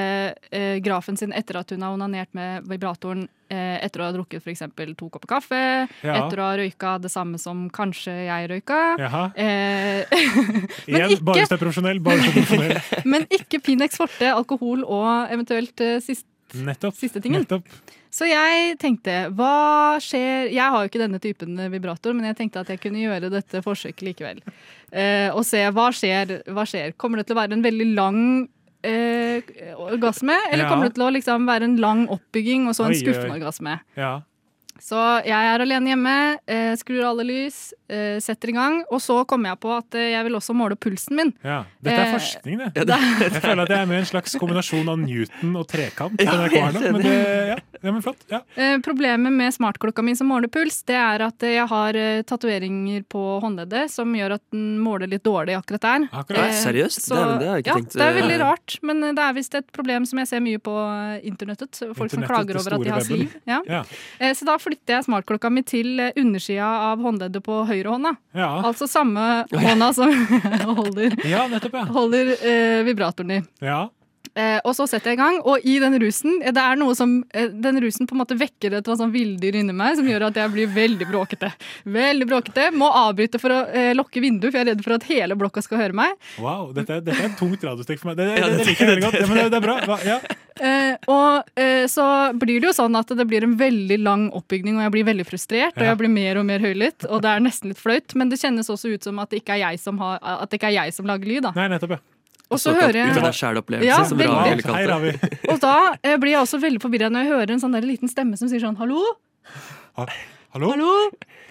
eh, grafen sin etter at hun har onanert med vibratoren. Eh, etter å ha drukket f.eks. to kopper kaffe, Ja. etter å ha røyka det samme som kanskje jeg røyka. Eh, men, Igjen, ikke, profesjonell. Bare hvis det er profesjonell. men ikke Pinex Forte, alkohol og eventuelt eh, sist, Nettopp. siste tingen. Nettopp. Så jeg tenkte, hva skjer Jeg har jo ikke denne typen vibrator, men jeg tenkte at jeg kunne gjøre dette forsøket likevel. Eh, og se hva skjer, hva skjer. Kommer det til å være en veldig lang eh, orgasme, eller Ja. kommer det til å liksom være en lang oppbygging og så en skuffende orgasme? Ja. Så jeg er alene hjemme, eh, skrur alle lys, eh, setter i gang, og så kommer jeg på at eh, jeg vil også måle pulsen min. Ja. Dette er Eh, forskning, det. Ja, det Jeg føler at jeg er med i en slags kombinasjon av Newton og trekant. Ja, men, det, ja. ja, men flott. Ja. Eh, problemet med smartklokka mi som måler puls, det er at eh, jeg har eh, tatoveringer på håndleddet som gjør at den måler litt dårlig akkurat der. Akkurat. Eh, Seriøst? så- Dæven, det har jeg ikke ja, tenkt, Det er veldig rart, men det er visst et problem som jeg ser mye på internettet. Folk som klager over at de har webben. sliv. Ja. Ja. Eh, Så da flytter jeg smartklokka mi til eh, undersida av håndleddet på høyrehånda. Ja. Altså samme hånda som holder, Ja, nettopp, ja. holder eh, vibratoren i. Ja. Eh, og så setter jeg i gang, og i den rusen eh, Det er noe som eh, Den rusen på en måte vekker et sånn villdyr inni meg som gjør at jeg blir veldig bråkete. Veldig bråkete. Må avbryte for å eh, lukke vinduet, for jeg er redd for at hele blokka skal høre meg. Wow, dette, er- dette er et tungt radiostikk for meg. Det, det, det, det- liker jeg veldig godt. Ja, men det, det er bra. Hva- Ja. Eh, og eh, så blir det jo sånn at det blir en veldig lang oppbygning, og jeg blir veldig frustrert, og jeg blir mer og mer høylytt, og det er nesten litt flaut, men det kjennes også ut som at det ikke er jeg som, har, at det ikke er jeg som lager lyd, da. Nei, nettopp, ja. Og så hører jeg Ut av deg sjæl-opplevelse, Ja, som veldig. Ravi ville kalt Hei, det. Ravi. Og da eh, blir jeg også veldig forvirra når jeg hører en sånn der liten stemme som sier sånn hallo? Hallo? Hallo?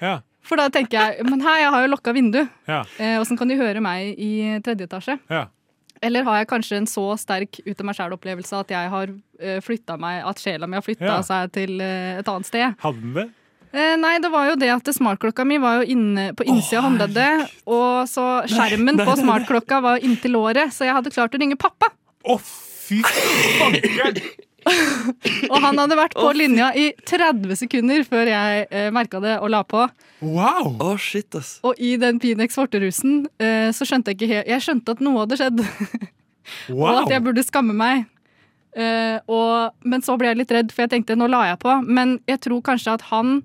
Ja. For da tenker jeg men hei, jeg har jo lokka vindu. Ja. Eh, Åssen kan de høre meg i tredje etasje? Ja. Eller har jeg kanskje en så sterk ut av meg sjæl-opplevelse at jeg har uh, flytta meg, at sjela mi har flytta Ja. seg til eh, et annet sted? Hadde den det? Eh, nei, det var jo det at smartklokka mi var jo inne på innsida av håndleddet. Og så skjermen Nei, nei, på smartklokka var inntil låret, så jeg hadde klart å ringe pappa. Å, fy fankeren! Og han hadde vært på linja i 30 sekunder før jeg eh, merka det og la på. Wow! Oh, shit, ass. Og i den Pinex vorterusen eh, så skjønte jeg ikke helt Jeg skjønte at noe hadde skjedd. og at jeg burde skamme meg. Eh, og, men så ble jeg litt redd, for jeg tenkte nå la jeg på. Men jeg tror kanskje at han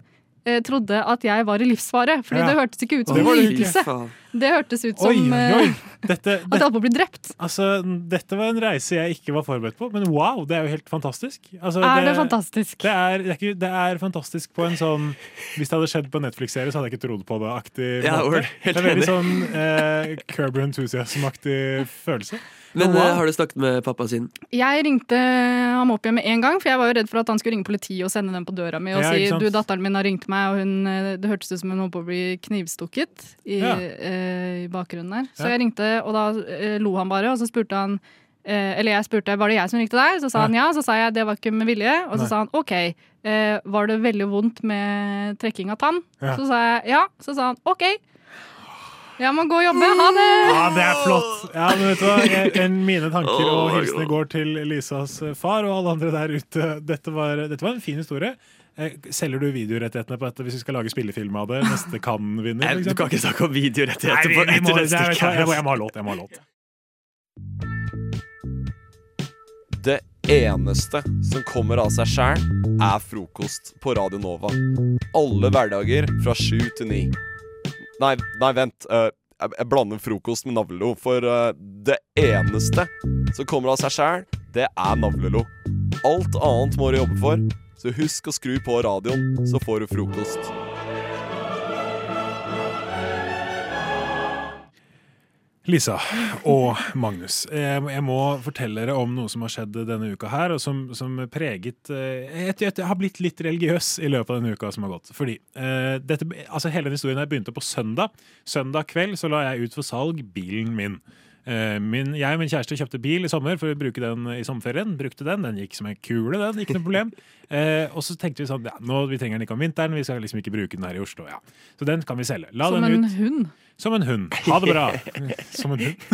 trodde at jeg var i livsfare. Fordi Ja. det hørtes ikke ut som en lidelse. Det hørtes ut som Oi, oi, eh, Dette, at jeg holdt på å bli drept. Altså, dette var en reise jeg ikke var forberedt på, men wow, det er jo helt fantastisk. Altså, Er det fantastisk? Det er, det, er ikke, det er fantastisk på en sånn Hvis det hadde skjedd på en Netflix-serie, så hadde jeg ikke trodd på det. aktig Ja, Det er veldig sånn eh, Curb Your Enthusiasm-aktig følelse. Men wow. eh, har du snakket med pappa sin? Jeg ringte ham opp igjen med en gang, for jeg var jo redd for at han skulle ringe politiet og sende dem på døra mi og Ja, si du, datteren min har ringt meg, og hun, eh, det hørtes ut som hun holdt på å bli knivstukket i, Ja. eh, i bakgrunnen der. Så Ja. jeg ringte, og da eh, lo han bare, og så spurte han eh, eller jeg spurte var det jeg som ringte deg, så sa Ja. han ja. Så sa jeg det var ikke med vilje. Og så Nei. sa han OK, eh, var det veldig vondt med trekking av tann? Ja. Så sa jeg ja. Så sa han OK. Jeg må gå og jobbe. Ha det! Ja, det er flott! Ja, men vet du hva? Jeg, en, mine tanker og hilsener går til Lisas eh, far og alle andre der ute. Dette var, dette var en fin historie. Eh, Selger du videorettighetene på dette hvis vi skal lage spillefilm av det? Neste kan vinner? Nei, du kan ikke snakke om videorettigheter på etter neste jeg, må, jeg må ha låt. Jeg må ha låt. Det eneste som kommer av seg sjæl, er frokost på Radio Nova. Alle hverdager fra sju til ni. Nei, nei vent. eh, jeg, jeg blander frokost med navlelo. For eh, det eneste som kommer av seg sjæl, det er navlelo. Alt annet må du jobbe for. Så husk å skru på radioen, så får du frokost. Lisa og Magnus, jeg, jeg må fortelle dere om noe som har skjedd denne uka her, og som, som preget eh, jeg, jeg, har blitt litt religiøs i løpet av denne uka som har gått. Fordi uh, dette, altså hele den historien begynte på søndag. Søndag kveld så la jeg ut for salg bilen min. Eh, min jeg og min kjæreste kjøpte bil i sommer for å bruke den i sommerferien. Brukte den, Den gikk som en kule, den. Ikke noe problem. Eh, og så tenkte vi sånn ja, nå, Vi trenger den ikke om vinteren, vi skal liksom ikke bruke den her i Oslo. Ja. Så den kan vi selge. La Som den en ut. hund. Som en hund. Ha det bra. Som en hund.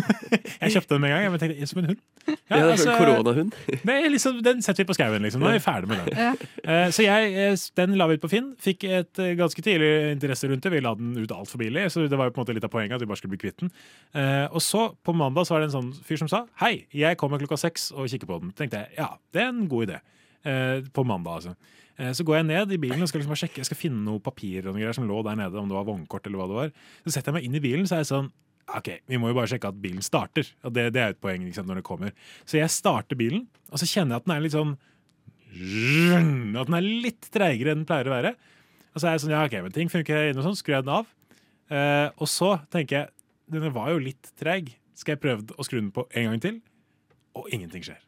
Jeg kjøpte den med en gang. Jeg tenkte, som en hund. Ja, det er sånn koronahund. det er liksom, den setter vi på skauen, liksom. Nå er vi ferdig med den. Ja. Eh, Så jeg, eh, den la vi ut på Finn. Fikk et eh, ganske tidlig interesse rundt det. Vi la den ut altfor billig, så det var jo på en måte litt av poenget at vi bare skulle bli kvitt den. Eh, Og så, på mandag, så var det en sånn fyr som sa Hei, jeg kommer klokka seks og kikker på den. tenkte jeg, ja, det er en god idé. Eh, På mandag, altså. Eh, Så går jeg ned i bilen og skal liksom bare sjekke Jeg skal finne noe papir og noe greier som lå der nede, om det var vognkort eller hva det var. Så setter jeg meg inn i bilen, så er jeg sånn OK, vi må jo bare sjekke at bilen starter. Og det, det er et poeng liksom, når det kommer. Så jeg starter bilen, og så kjenner jeg at den er litt sånn At den er litt treigere enn den pleier å være. Og så er jeg sånn, ja ok, men ting funker inne og sånn, skrur jeg den av. Eh, og så tenker jeg, denne var jo litt treig. Skal jeg prøve å skru den på en gang til? Og ingenting skjer.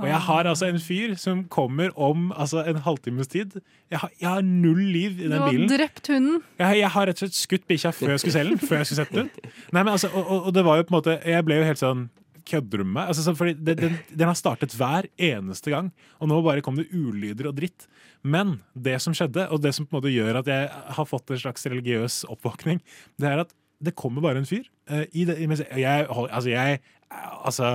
Og jeg har altså en fyr som kommer om altså, en halvtimes tid. Jeg har, jeg har null liv i den bilen. Du har bilen. drept hunden. Jeg, jeg har rett og slett skutt bikkja før jeg skulle selge den. Før jeg skulle sette den ut. Nei, men altså, og, og, det var jo på en måte Jeg ble jo helt sånn Kødder du med meg? Altså, sånn, fordi den, den, den har startet hver eneste gang, og nå bare kom det ulyder og dritt. Men det som skjedde, og det som på en måte gjør at jeg har fått en slags religiøs oppvåkning, det er at det kommer bare en fyr. Uh, i det, jeg, jeg, altså, jeg Altså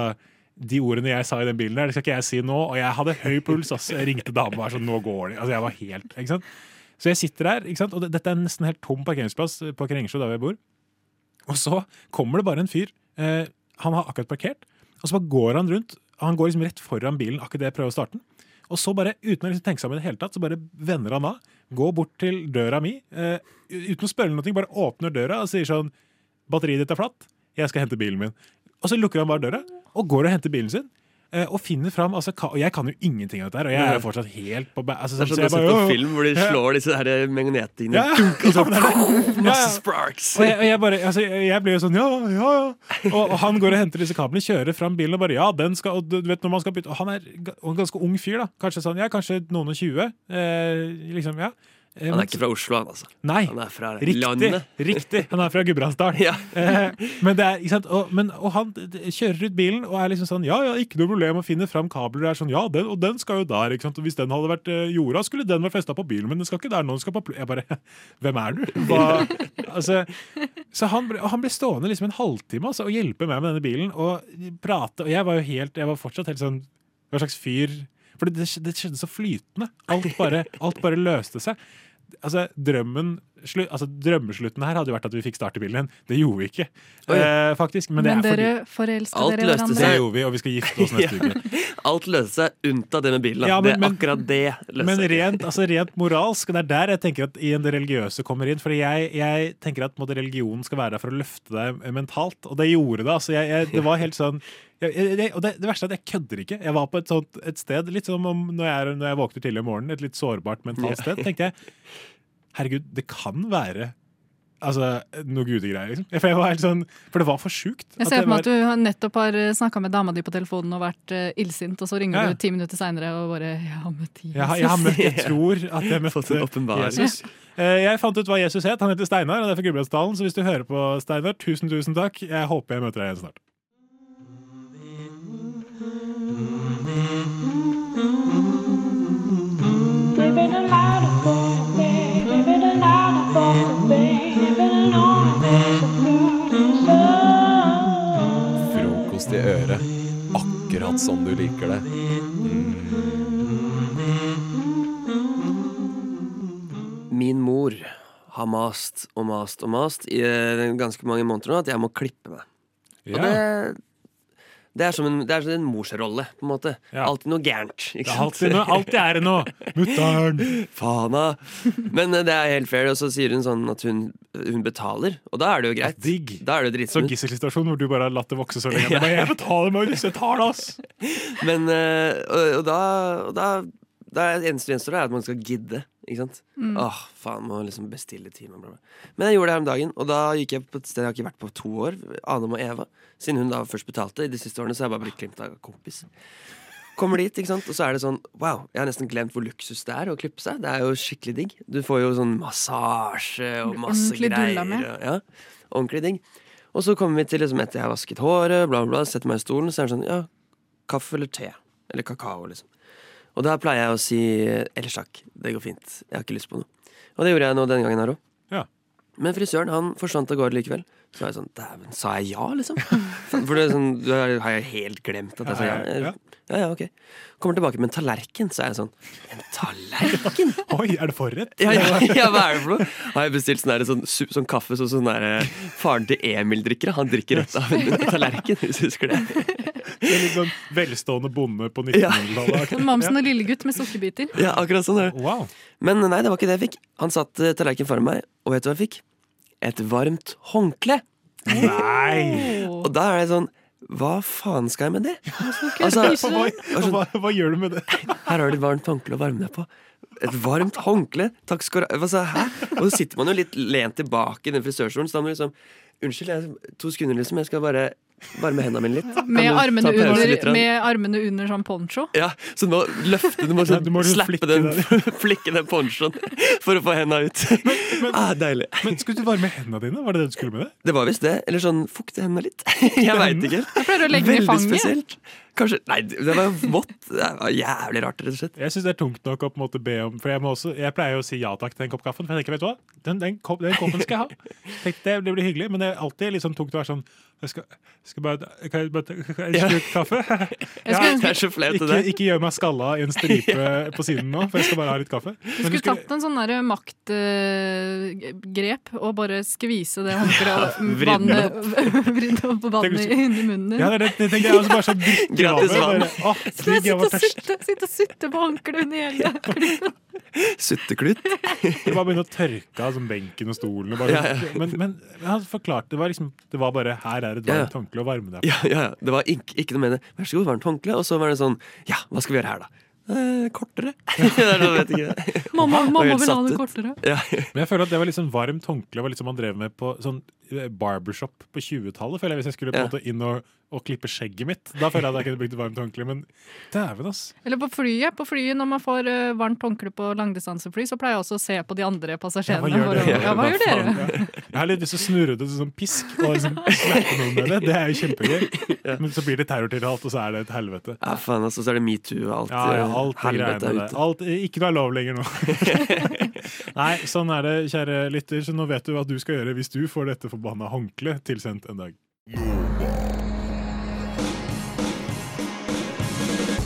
de ordene jeg sa i den bilen, der, det skal ikke jeg si nå. Og jeg hadde høy puls. Altså. Jeg ringte dama og var sånn, nå går det. Altså, jeg var helt, ikke sant? Så jeg sitter der, ikke sant? og dette er nesten helt tom parkeringsplass på Krengsjø, der jeg bor. Og så kommer det bare en fyr. Eh, han har akkurat parkert, og så bare går han rundt. Han går liksom rett foran bilen akkurat det jeg prøver å starte den. Og så bare, uten å liksom tenke seg om i det hele tatt, så bare vender han av. Går bort til døra mi, eh, uten å spørre noe, bare åpner døra og sier sånn Batteriet ditt er flatt, jeg skal hente bilen min. Og så lukker han bare døra og går og henter bilen sin. eh, Og finner fram altså, Og jeg kan jo ingenting av dette her, og jeg er fortsatt helt på altså, Det er sånn så du har sett på film hvor de slår disse her magnetene Ja, ja. Og så masse sparks. Og jeg, og jeg, bare, altså, jeg blir jo sånn ja, ja, ja. Og, og han går og henter disse kablene, kjører fram bilen og bare ja, den skal Og du vet når man skal bytte Og han er en ganske ung fyr, da. Kanskje sånn, ja, kanskje noen og tjue. Eh, liksom, ja. Eh, Han men- er ikke fra Oslo, han altså. Nei, Han er fra riktig, landet. riktig. Han er fra Gudbrandsdalen. Eh, men det er, ikke sant? Og, men, og han kjører ut bilen og er liksom sånn Ja, ja, ikke noe problem å finne fram kabler. Det er sånn, ja, den, Og den skal jo der. ikke sant? Og Hvis den hadde vært eh, jorda, skulle den vært festa på bilen, men den skal ikke der nå. Den skal på jeg bare Hvem er du? Altså, så han og han ble stående liksom en halvtime altså, og hjelpe meg med denne bilen og prate. Og jeg var jo helt Jeg var fortsatt helt sånn Hva slags fyr For det, det skjedde så flytende. Alt bare, alt bare løste seg. Altså, drømmen slu, altså, Drømmeslutten her hadde jo vært at vi fikk starte bilen igjen. Det gjorde vi ikke, eh, faktisk. Men, Men det er dere forelska Alt dere seg, Det gjorde vi, og vi skal gifte oss neste uke. Alt løste seg unntatt det med bilen. Ja, men- det er akkurat det løste Men rent, altså rent moralsk, det er der jeg tenker at igjen det religiøse kommer inn. For jeg, jeg tenker at måtte, religionen skal være der for å løfte deg mentalt, og det gjorde det. altså jeg, jeg, Det var helt sånn jeg, jeg, og det, det verste er at jeg kødder ikke. Jeg var på et sånt et sted, litt som om når jeg, når jeg våkner tidlig om morgenen, et litt sårbart mentalt sted, tenkte jeg herregud, det kan være Altså, noe gudegreier, liksom. For, jeg var helt sånn, for det var for sjukt. Jeg ser for meg at du nettopp har snakka med dama di på telefonen og vært uh, illsint, og så ringer Ja, ja. du ti minutter seinere og bare 'Jeg har møtt Jesus'. Jeg, har- jeg har møtt, jeg tror at jeg møtte. Jesus. Eh, Jeg fant ut hva Jesus het. Han heter Steinar, og det er fra Gudbrandsdalen. Så hvis du hører på Steinar, tusen, tusen takk. Jeg håper jeg møter deg igjen snart. Akkurat som du liker det. Min mor har mast og mast og mast i eh, ganske mange måneder nå at jeg må klippe meg. Og Ja. det, det er som en, det er som en morsrolle, på en måte. Alltid noe gærent. Det Ikke er sant? alltid noe, alltid er det noe. Mutter'n! Fana! Men eh, det er helt fair, og så sier hun sånn at hun, hun betaler, og da er det jo greit. Digg. Da er det jo Så gisselsituasjon hvor du bare har latt det vokse så lenge. Ja. bare, jeg betaler, Magnus! Jeg tar det, ass! Men eh, og, og da, og da det eneste gjenstår, er at man skal gidde. Ikke sant? Mm. Åh, faen, må liksom bestille time. Bla bla. Men jeg gjorde det her om dagen, og da gikk jeg på et sted jeg har ikke vært på to år. Adam og Eva. Siden hun da først betalte. I de siste årene så har jeg bare blitt klimt av kompis. Kommer dit, ikke sant? og så er det sånn Wow, jeg har nesten glemt hvor luksus det er å klippe seg. Det er jo skikkelig digg. Du får jo sånn massasje og masse Ordentlig greier. og- Ja, ordentlig digg. Og så kommer vi til liksom etter jeg har vasket håret, bla, bla, bla, setter meg i stolen, så er det sånn Ja, kaffe eller te? Eller kakao, liksom. Og da pleier jeg å si ellers takk, det går fint. Jeg har ikke lyst på noe. Og det gjorde jeg nå denne gangen her òg. Ja. Men frisøren han forsvant av gårde likevel. Så var jeg sånn Dæven, sa jeg ja, liksom? For det er sånn, da har jeg helt glemt at jeg sa ja. Ja, ja, ok. Kommer tilbake med en tallerken, så er jeg sånn En tallerken? Oi, er det forrett? Ja, ja, ja, hva er det for noe? Har jeg bestilt sånn, der, sånn, sånn kaffe som sånn der, eh, faren til Emil drikker? Han drikker rett av en tallerken, hvis du husker det. Det er litt sånn velstående bonde på Ja. 1900-tallet. Mamsen og lillegutt med sukkerbiter. Ja, akkurat sånn Wow. Men nei, det var ikke det jeg fikk. Han satt eh, tallerken foran meg, og vet du hva jeg fikk? Et varmt håndkle. Nei! Og da er det sånn Hva faen skal jeg med det? Altså, hva, hva, hva gjør du med det? Her har du et varmt håndkle å varme deg på. Et varmt håndkle? Takk skal du ha. Altså, hæ? Og så sitter man jo litt lent tilbake i den frisørstolen, så da må du liksom Unnskyld, jeg, to sekunder, liksom. Jeg skal bare varme hendene mine litt. Med armene, under, litt, med armene under sånn poncho. Ja, så du må løfte, du må, sånn, Ja, du må flikke den, flikke den ponchoen for å få hendene ut. ah, deilig. Men Skulle du varme hendene dine? Var det det du skulle med det? Det var visst det. Eller sånn fukte hendene litt. Jeg veit ikke. Jeg pleier å legge den i fanget. spesielt. Kanskje Nei, det var vått. Det var jævlig rart, rett og slett. Jeg syns det er tungt nok å på en måte be om For jeg, må også, jeg pleier jo å si ja takk til den kopp kaffen. For jeg tenker, vet du hva? Den, den, kopp, den koppen skal jeg ha. Tenk, det, det blir hyggelig, men det er alltid litt sånn tungt å være sånn jeg skal, skal bare, Kan jeg bare ta en Ja. slurk kaffe? flaut, ikke, ikke gjør meg skalla i en stripe på siden nå, for jeg skal bare ha litt kaffe. Du skulle tatt en sånn derre maktgrep og bare skvise det håndkleet og Vridd vannet Vridd opp vannet inni i munnen din. Ja, det, det, det tenker jeg også bare så Gratis vann. Skal jeg sitte og sutte, på håndkleet under hele klippen? Sutteklut. Jeg bare begynte å tørke av altså, benken og stolen. Og bare, Ja, ja. Men, men han forklarte det var liksom Det var bare her er et Ja, ja. varmt håndkle å varme deg på. Ja, ja, ja. Det var ikke, ikke noe med det. Vær så god, varmt håndkle. Og så var det sånn Ja, hva skal vi gjøre her, da? Eh, kortere. det er vet ikke. Mamma, mamma vil ha det kortere. Ja. Men jeg føler at det var sånn varmt håndkle var litt som man drev med på sånn eh, barbershop på 20-tallet. Hvis jeg skulle på en Ja. måte inn og, og klippe skjegget mitt. Da føler jeg at jeg kunne brukt varmt håndkle. Men dæven, ass. Eller på flyet. På flyet Når man får eh, varmt håndkle på langdistansefly, så pleier jeg også å se på de andre passasjerene. Ja, hva gjør dere? Ja, hva gjør dere? Ja. Jeg har litt lyst til å snurre det til sånn pisk og liksom slappe noen med det. Det er jo kjempegøy. Men så blir det terrortiltalt, og så er det et helvete. Ja, faen, altså, så er det metoo og alt. Ja, ja, eh, alt helvete er ute. Alt, ikke noe er lov lenger nå. Nei, sånn er det, kjære lytter. Så nå vet du hva du skal gjøre hvis du får dette forbanna håndkleet tilsendt en dag.